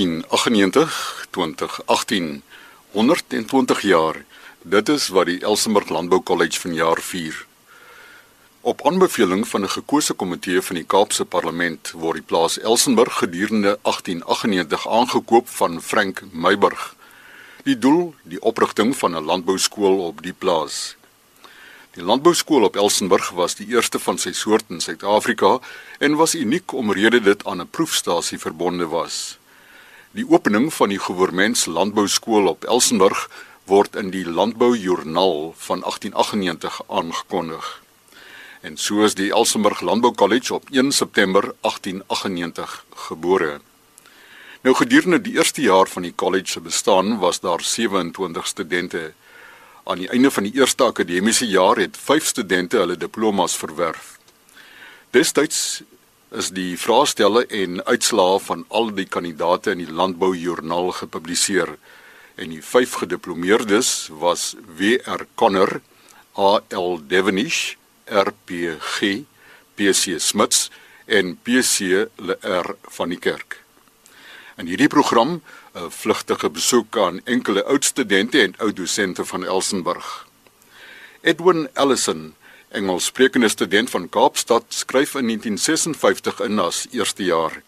1898 2018 120 jaar. Dit is wat die Elsenburg Landbou College vanjaar vier. Op aanbeveling van 'n gekose komitee van die Kaapse Parlement word die plaas Elsenburg gedurende 1898 aangekoop van Frank Meyburg. Die doel, die oprigting van 'n landbouskool op die plaas. Die landbouskool op Elsenburg was die eerste van sy soort in Suid-Afrika en was uniek omrede dit aan 'n proefstasie verbonde was. Die opening van die Goewerments Landbouskool op Elsenburg word in die Landboujoernaal van 1898 aangekondig. En so is die Elsenburg Landbou College op 1 September 1898 gebore. Nou gedurende die eerste jaar van die college se bestaan was daar 27 studente. Aan die einde van die eerste akademiese jaar het 5 studente hulle diplomas verwerf. Destyds is die vraestelle en uitslae van al die kandidate in die Landboujoernaal gepubliseer en die vyf gediplomeerdes was W.R. Conner, A.L. Devenish, R.P.G., P.C. Smits en P.C. L.R. van die Kerk. In hierdie program 'n vlugtige besoek aan enkele oud studente en oud dosente van Elsenburg. Edwin Ellison Engelssprekende student van Kaapstad skryf in 1956 in as eerste jaar.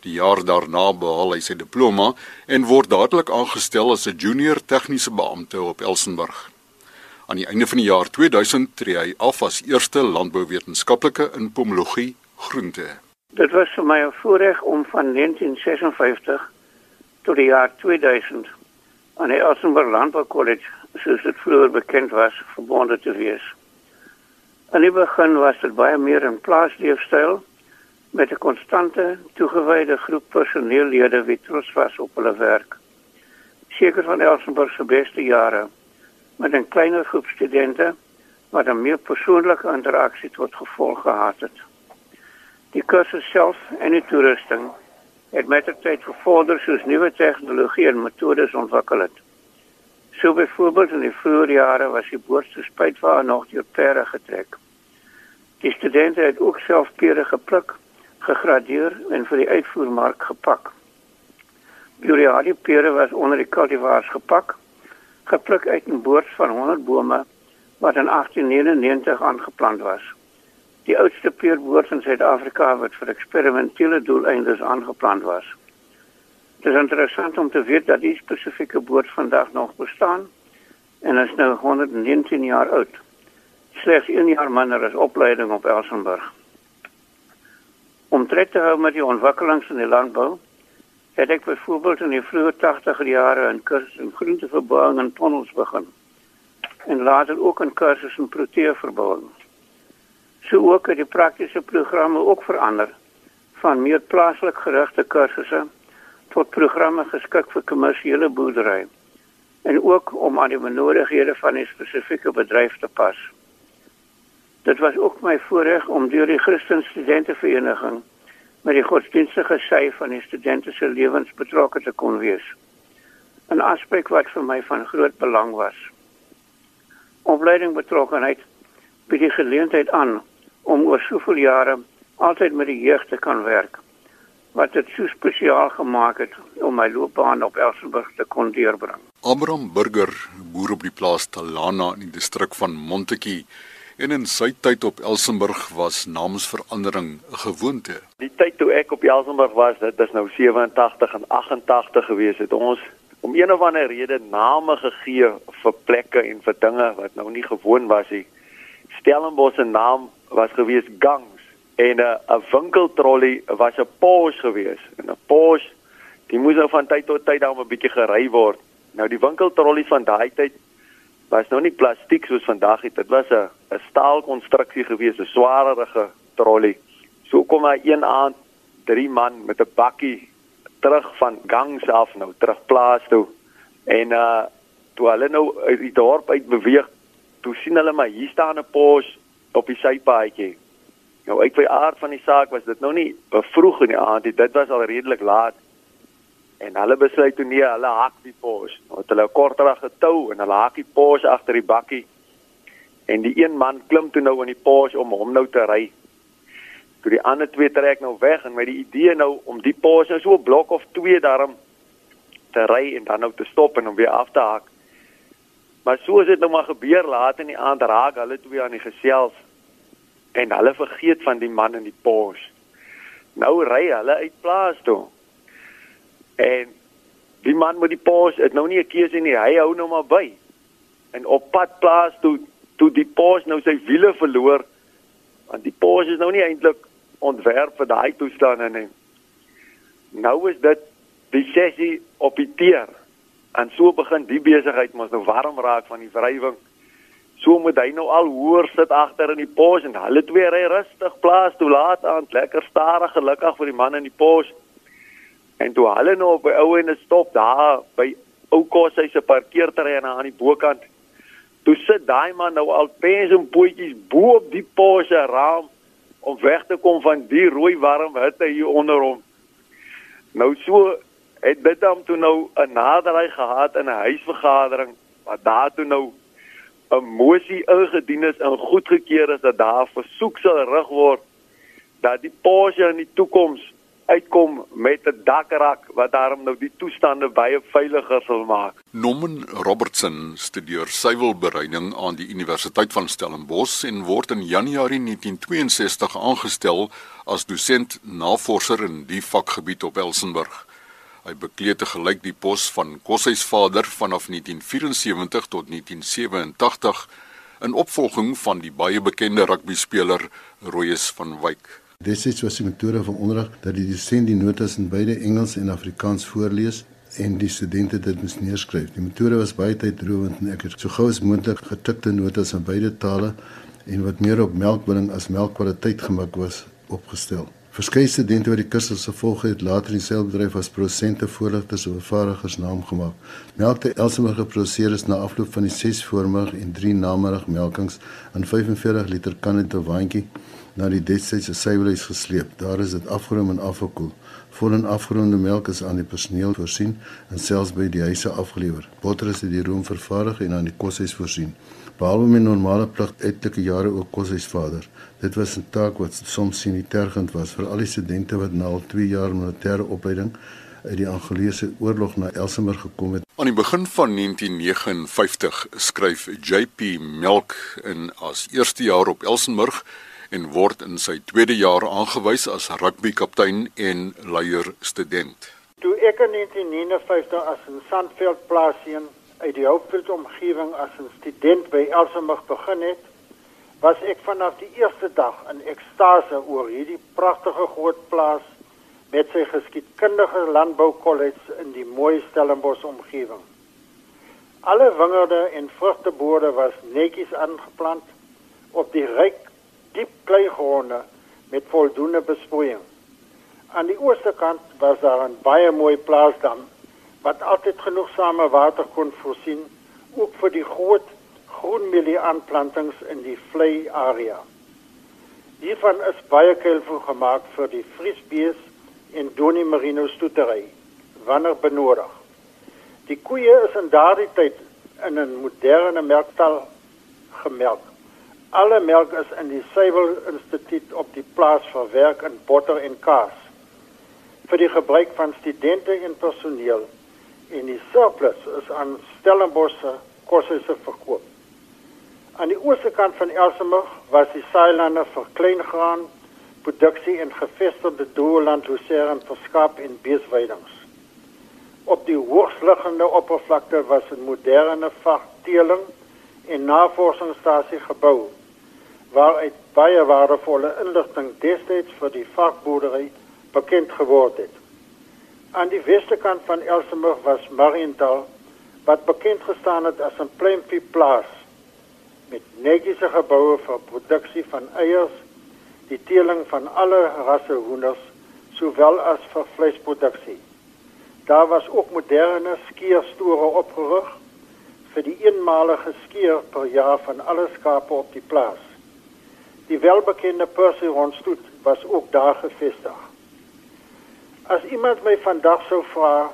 Die jaar daarna behaal hy sy diploma en word dadelik aangestel as 'n junior tegniese beampte op Elsenburg. Aan die einde van die jaar 2000 tree hy af as eerste landbouwetenskaplike in pomologie groente. Dit was vir my 'n voorreg om van 1956 tot die jaar 2000 aan die Elsenburg Landbou College, soos dit vroeër bekend was, verbonde te wees. In die begin was dit baie meer in plaasleefstyl met 'n konstante toegewyde groep personeellede wie trots was op hulle werk. Seker van Elsenburg se beste jare met 'n kleiner groep studente wat 'n meer persoonlike interaksie tot gevolg gehad het. Die kursus self en die toerusting het met die tyd vervorder soos nuwe tegnologie en metodes ontwikkel het. So byvoorbeeld in die vroeë jare was die boorste spuitwa nog deur pere getrek. Die studente het ook self pere gepluk, gegradeer en vir die uitvoermark gepak. Buriali pere was onder die cultivars gepak, gepluk uit 'n boord van 100 bome wat in 1899 aangeplant was. Die oudste peerboord in Suid-Afrika wat vir eksperimentele doeleindes aangeplant was. Dit is interessant om te weet dat die spesifieke boord vandag nog bestaan en is nou 119 jaar oud. Slegs 1 jaar minder as opleiding op Elsenburg. Om tred te hou met die ontwikkelings in die landbou, het ek byvoorbeeld in die vroeë 80er jare 'n kursus in groenteverbouing en tonnels begin. En later ook 'n kursus in proteeverbouing. So ook het die praktiese programme ook verander van meer plaaslik gerigte kursusse tot programme geskik vir kommersiële boerdery en ook om aan die benodighede van 'n spesifieke bedryf te pas. Dit was ook my voorreg om deur die Christen Studentevereniging met die godsdienstige sy van die studente se lewens betrokke te kon wees. 'n Aspek wat vir my van groot belang was. Opleiding betrokkenheid bied die geleentheid aan om oor soveel jare altyd met die jeug te kan werk wat dit so spesiaal gemaak het om my loopbaan op Elsenburg te kon deurbring. Abraham Burger, boer op die plaas Talana in die distrik van Montetjie, en in sy tyd op Elsenburg was naamsverandering 'n gewoonte. Die tyd toe ek op Elsenburg was, dit is nou 87 en 88 gewees het ons om een of ander rede name gegee vir plekke en vir dinge wat nou nie gewoon was nie. Stellenbosch se naam was gewees Gang en 'n uh, 'n winkeltrolly was 'n Porsche gewees en 'n Porsche die moes nou van tyd tot tyd dan 'n bietjie gery word. Nou die winkeltrolly van daai tyd was nou nie plastiek soos vandag het. Dit was 'n 'n staalkonstruksie gewees, 'n swaarerige trolly. So kom hy een aand drie man met 'n bakkie terug van gangs af nou terug plaas toe. En uh toe hulle nou uit die dorp uit beweeg, toe sien hulle maar hier staan 'n Porsche op die sypaadjie Nou uit by aard van die saak was dit nou nie vroeg in die aand nie, dit was al redelik laat. En hulle besluit toe nee, hulle hak die pos. Nou het hulle 'n korterige tou en hulle hak die pos agter die bakkie. En die een man klim toe nou in die pos om hom nou te ry. Toe die ander twee trek nou weg en met die idee nou om die pos nou so 'n blok of 2 daarom te ry en dan nou te stop en hom weer af te haak. Maar so is dit nou maar gebeur laat in die aand raak hulle twee aan die gesels en hulle vergeet van die man in die pos. Nou ry hulle uit plaas toe. En die man met die pos het nou nie 'n keuse nie, hy hou nou maar by. En op pad plaas toe toe die pos nou sy wiele verloor want die pos is nou nie eintlik ontwerp vir daai toestande nie. Nou is dit die sessie op die teer. En so begin die besigheid mos nou warm raak van die wrywing. So moet hy nou al hoor sit agter in die pos en hulle twee ry rustig plaas toe laat aan lekker stadig gelukkig vir die man in die pos. En toe hulle nou op 'n ou en stop daar by ou kos hy se parkeerterrein aan die bokant. Toe sit daai man nou al pens en pootjies bo op die Porsche raam om weg te kom van die rooi warm hitte hier onder hom. Nou so het dit hom toe nou 'n naderry gehad in 'n huisvergadering wat daar toe nou 'n mosie ingedien is en goedgekeur is dat daar versoek sal rig word dat die Porsche in die toekoms uitkom met 'n dakrak wat daarom nou die toestande baie veiliger sal maak. Norman Robertson studeer suiwelbereiding aan die Universiteit van Stellenbosch en word in Januarie 1962 aangestel as dosent navorser in die vakgebied op Elsenburg. Hy bekleed te gelyk die pos van koshuisvader vanaf 1974 tot 1987 in opvolging van die baie bekende rugbyspeler Royes van Wyk. Destyds was die metode van onderrig dat die dosent die notas in beide Engels en Afrikaans voorlees en die studente dit moes neerskryf. Die metode was baie tydrowend en ek het so gou as moontlik getikte notas in beide tale en wat meer op melkbinding as melkkwaliteit gemik was opgestel. Verskeie studente wat die kursus gevolg het, later in dieselfde bedryf as produsente, voorligters of vervaardigers naam gemaak. Melk te Elsenburg geproduseer is na afloop van die 6 voormiddag en 3 namiddag melkings in 45 liter kanne te waantjie na die destydse suiwelhuis gesleep. Daar is dit afgeroom en afgekoel. Vol en afgeronde melk is aan die personeel voorsien en selfs by die huise afgelewer. Botter is die room vervaardig en aan die koshuis voorsien. Behalwe my normale plig etlike jare ook koshuisvader. Dit was 'n taak wat soms sien tergend was vir al die studente wat na al 2 jaar militêre opleiding uit die Angolese oorlog na Elsenburg gekom het. Aan die begin van 1959 skryf JP Melk in as eerste jaar op Elsenburg en word in sy tweede jaar aangewys as rugbykaptein en leier student. Toe ek in 1959 as 'n Sandveld plaasien uit die Hoopveld omgewing as 'n student by Elsenburg begin het, was ek vanaf die eerste dag in ekstase oor hierdie pragtige groot plaas met sy geskiedkundige landboukollege in die mooi Stellenbosch omgewing. Alle wingerde en vrugtebode was netjies aangeplant op die ryk diep kleigronde met voldoende besproeiing. Aan die ooste kant was daar 'n baie mooi plaasdam wat altyd genoegsame water kon voorsien, ook vir die groot groenmelie aanplantings in die vlei area. Hiervan is baie kelvoer gemaak vir die vriesbees en Donnie Marino stoetery wanneer benodig. Die koeie is in daardie tyd in 'n moderne melkstal gemelk. Alle melk is in die Suiwel Instituut op die plaas verwerk in botter en kaas vir die gebruik van studente en personeel en die surplus is aan Stellenbosch koshuise verkoop. Aan die ooste kant van Elsenburg was die saailande vir kleingraan produksie en gevestigde doeland losering vir skaap en beesweidings. Op die hoogsliggende oppervlakte was 'n moderne vagteeling en navorsingsstasie gebou waaruit baie waardevolle inligting destyds vir die vakboerdery bekend geword het. Aan die westekant van Elsenburg was Mariental wat bekend gestaan het as 'n pluimvee plaas met netjiese geboue vir produksie van eiers, die teeling van alle rasse hoenders, sowel as vir vleisproduksie. Daar was ook moderne skeerstore opgerig vir die eenmalige skeer per jaar van alle skape op die plaas. Die welbekende Percy Ronstoet was ook daar gevestig. As iemand my vandag sou vra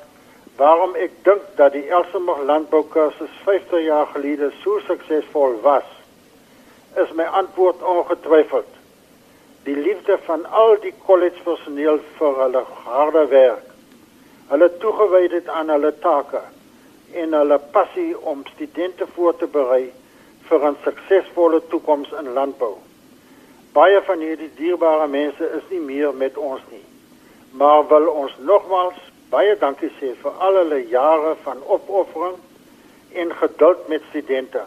waarom ek dink dat die Elsenburg landboukursus 50 jaar gelede so suksesvol was, is my antwoord ongetwyfeld die liefde van al die college personeel vir hulle harde werk. Hulle toegewydheid aan hulle take en hulle passie om studente voor te berei vir 'n suksesvolle toekoms in landbou. Baie van hierdie dierbare mense is nie meer met ons nie. Maar wil ons nogmals baie dankie sê vir al hulle jare van opoffering en geduld met studente.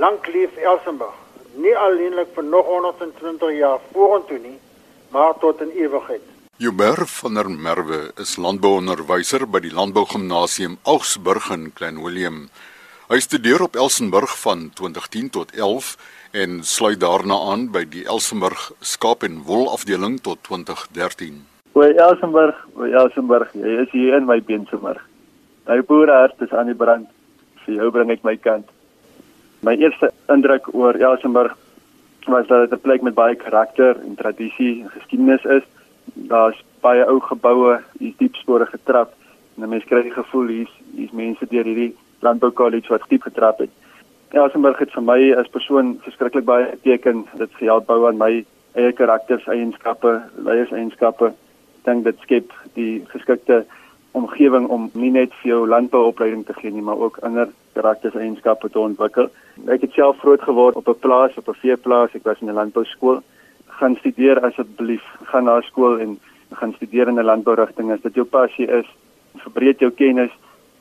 Lank leef Elsenburg. Nie alleenlik vir nog 120 jaar vorentoe nie, maar tot in ewigheid. Juber van der Merwe is landbouonderwyser by die Landbougymnasium Augsburg in Klein Willem. Hy studeer op Elsenburg van 2010 tot 11 en sluit daarna aan by die Elsenburg skaap en wol afdeling tot 2013. Oor Elsenburg, oor Elsenburg, jy is hier in my beensemmer. My boerehart is aan die brand. Vir jou bring ek my kant. My eerste indruk oor Elsenburg was dat dit 'n plek met baie karakter en tradisie en geskiedenis is. Daar's baie ou geboue, hier's diep spore getrap en 'n mens kry die gevoel hier's hier's mense deur hierdie landbou kollege wat diep getrap het. Elsenburg het vir my as persoon verskriklik baie beteken. Dit help bou aan my eie karakters, eienskappe, leierseienskappe dink dit skep die geskikte omgewing om nie net vir jou landbouopleiding te gee nie, maar ook ander karaktereienskappe te ontwikkel. Ek het self groot geword op 'n plaas, op 'n veeplaas. Ek was in 'n landbouskool. Gaan studeer asseblief. Gaan na skool en gaan studeer in 'n landbourigting as dit jou passie is. Verbreek jou kennis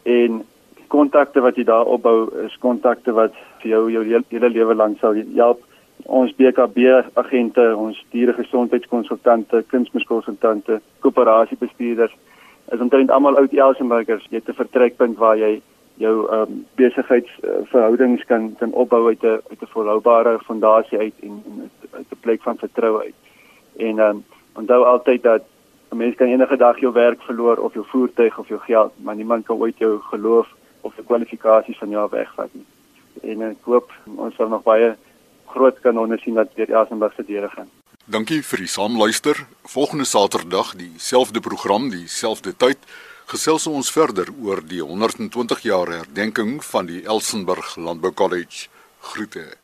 en kontakte wat jy daar opbou is kontakte wat vir jou jou hele lewe lank sal help ons BKB agente, ons dieregesondheidskonsultante, kunsmiskonsultante, koöperasiebestuurders is omtrent almal oud Elsenburgers. Jy het 'n vertrekpunt waar jy jou ehm um, besigheidsverhoudings kan kan opbou uit 'n uit 'n volhoubare fondasie uit en, en uit 'n plek van vertroue uit. En ehm um, onthou altyd dat 'n mens kan enige dag jou werk verloor of jou voertuig of jou geld, maar niemand kan ooit jou geloof of die kwalifikasies van jou wegvat nie. En ek hoop ons sal nog baie groot kan ondersien dat deur Elsenburg se deure gaan. Dankie vir die saamluister. Volgende Saterdag dieselfde program, dieselfde tyd, gesels ons verder oor die 120 jaar herdenking van die Elsenburg Landbou College. Groete.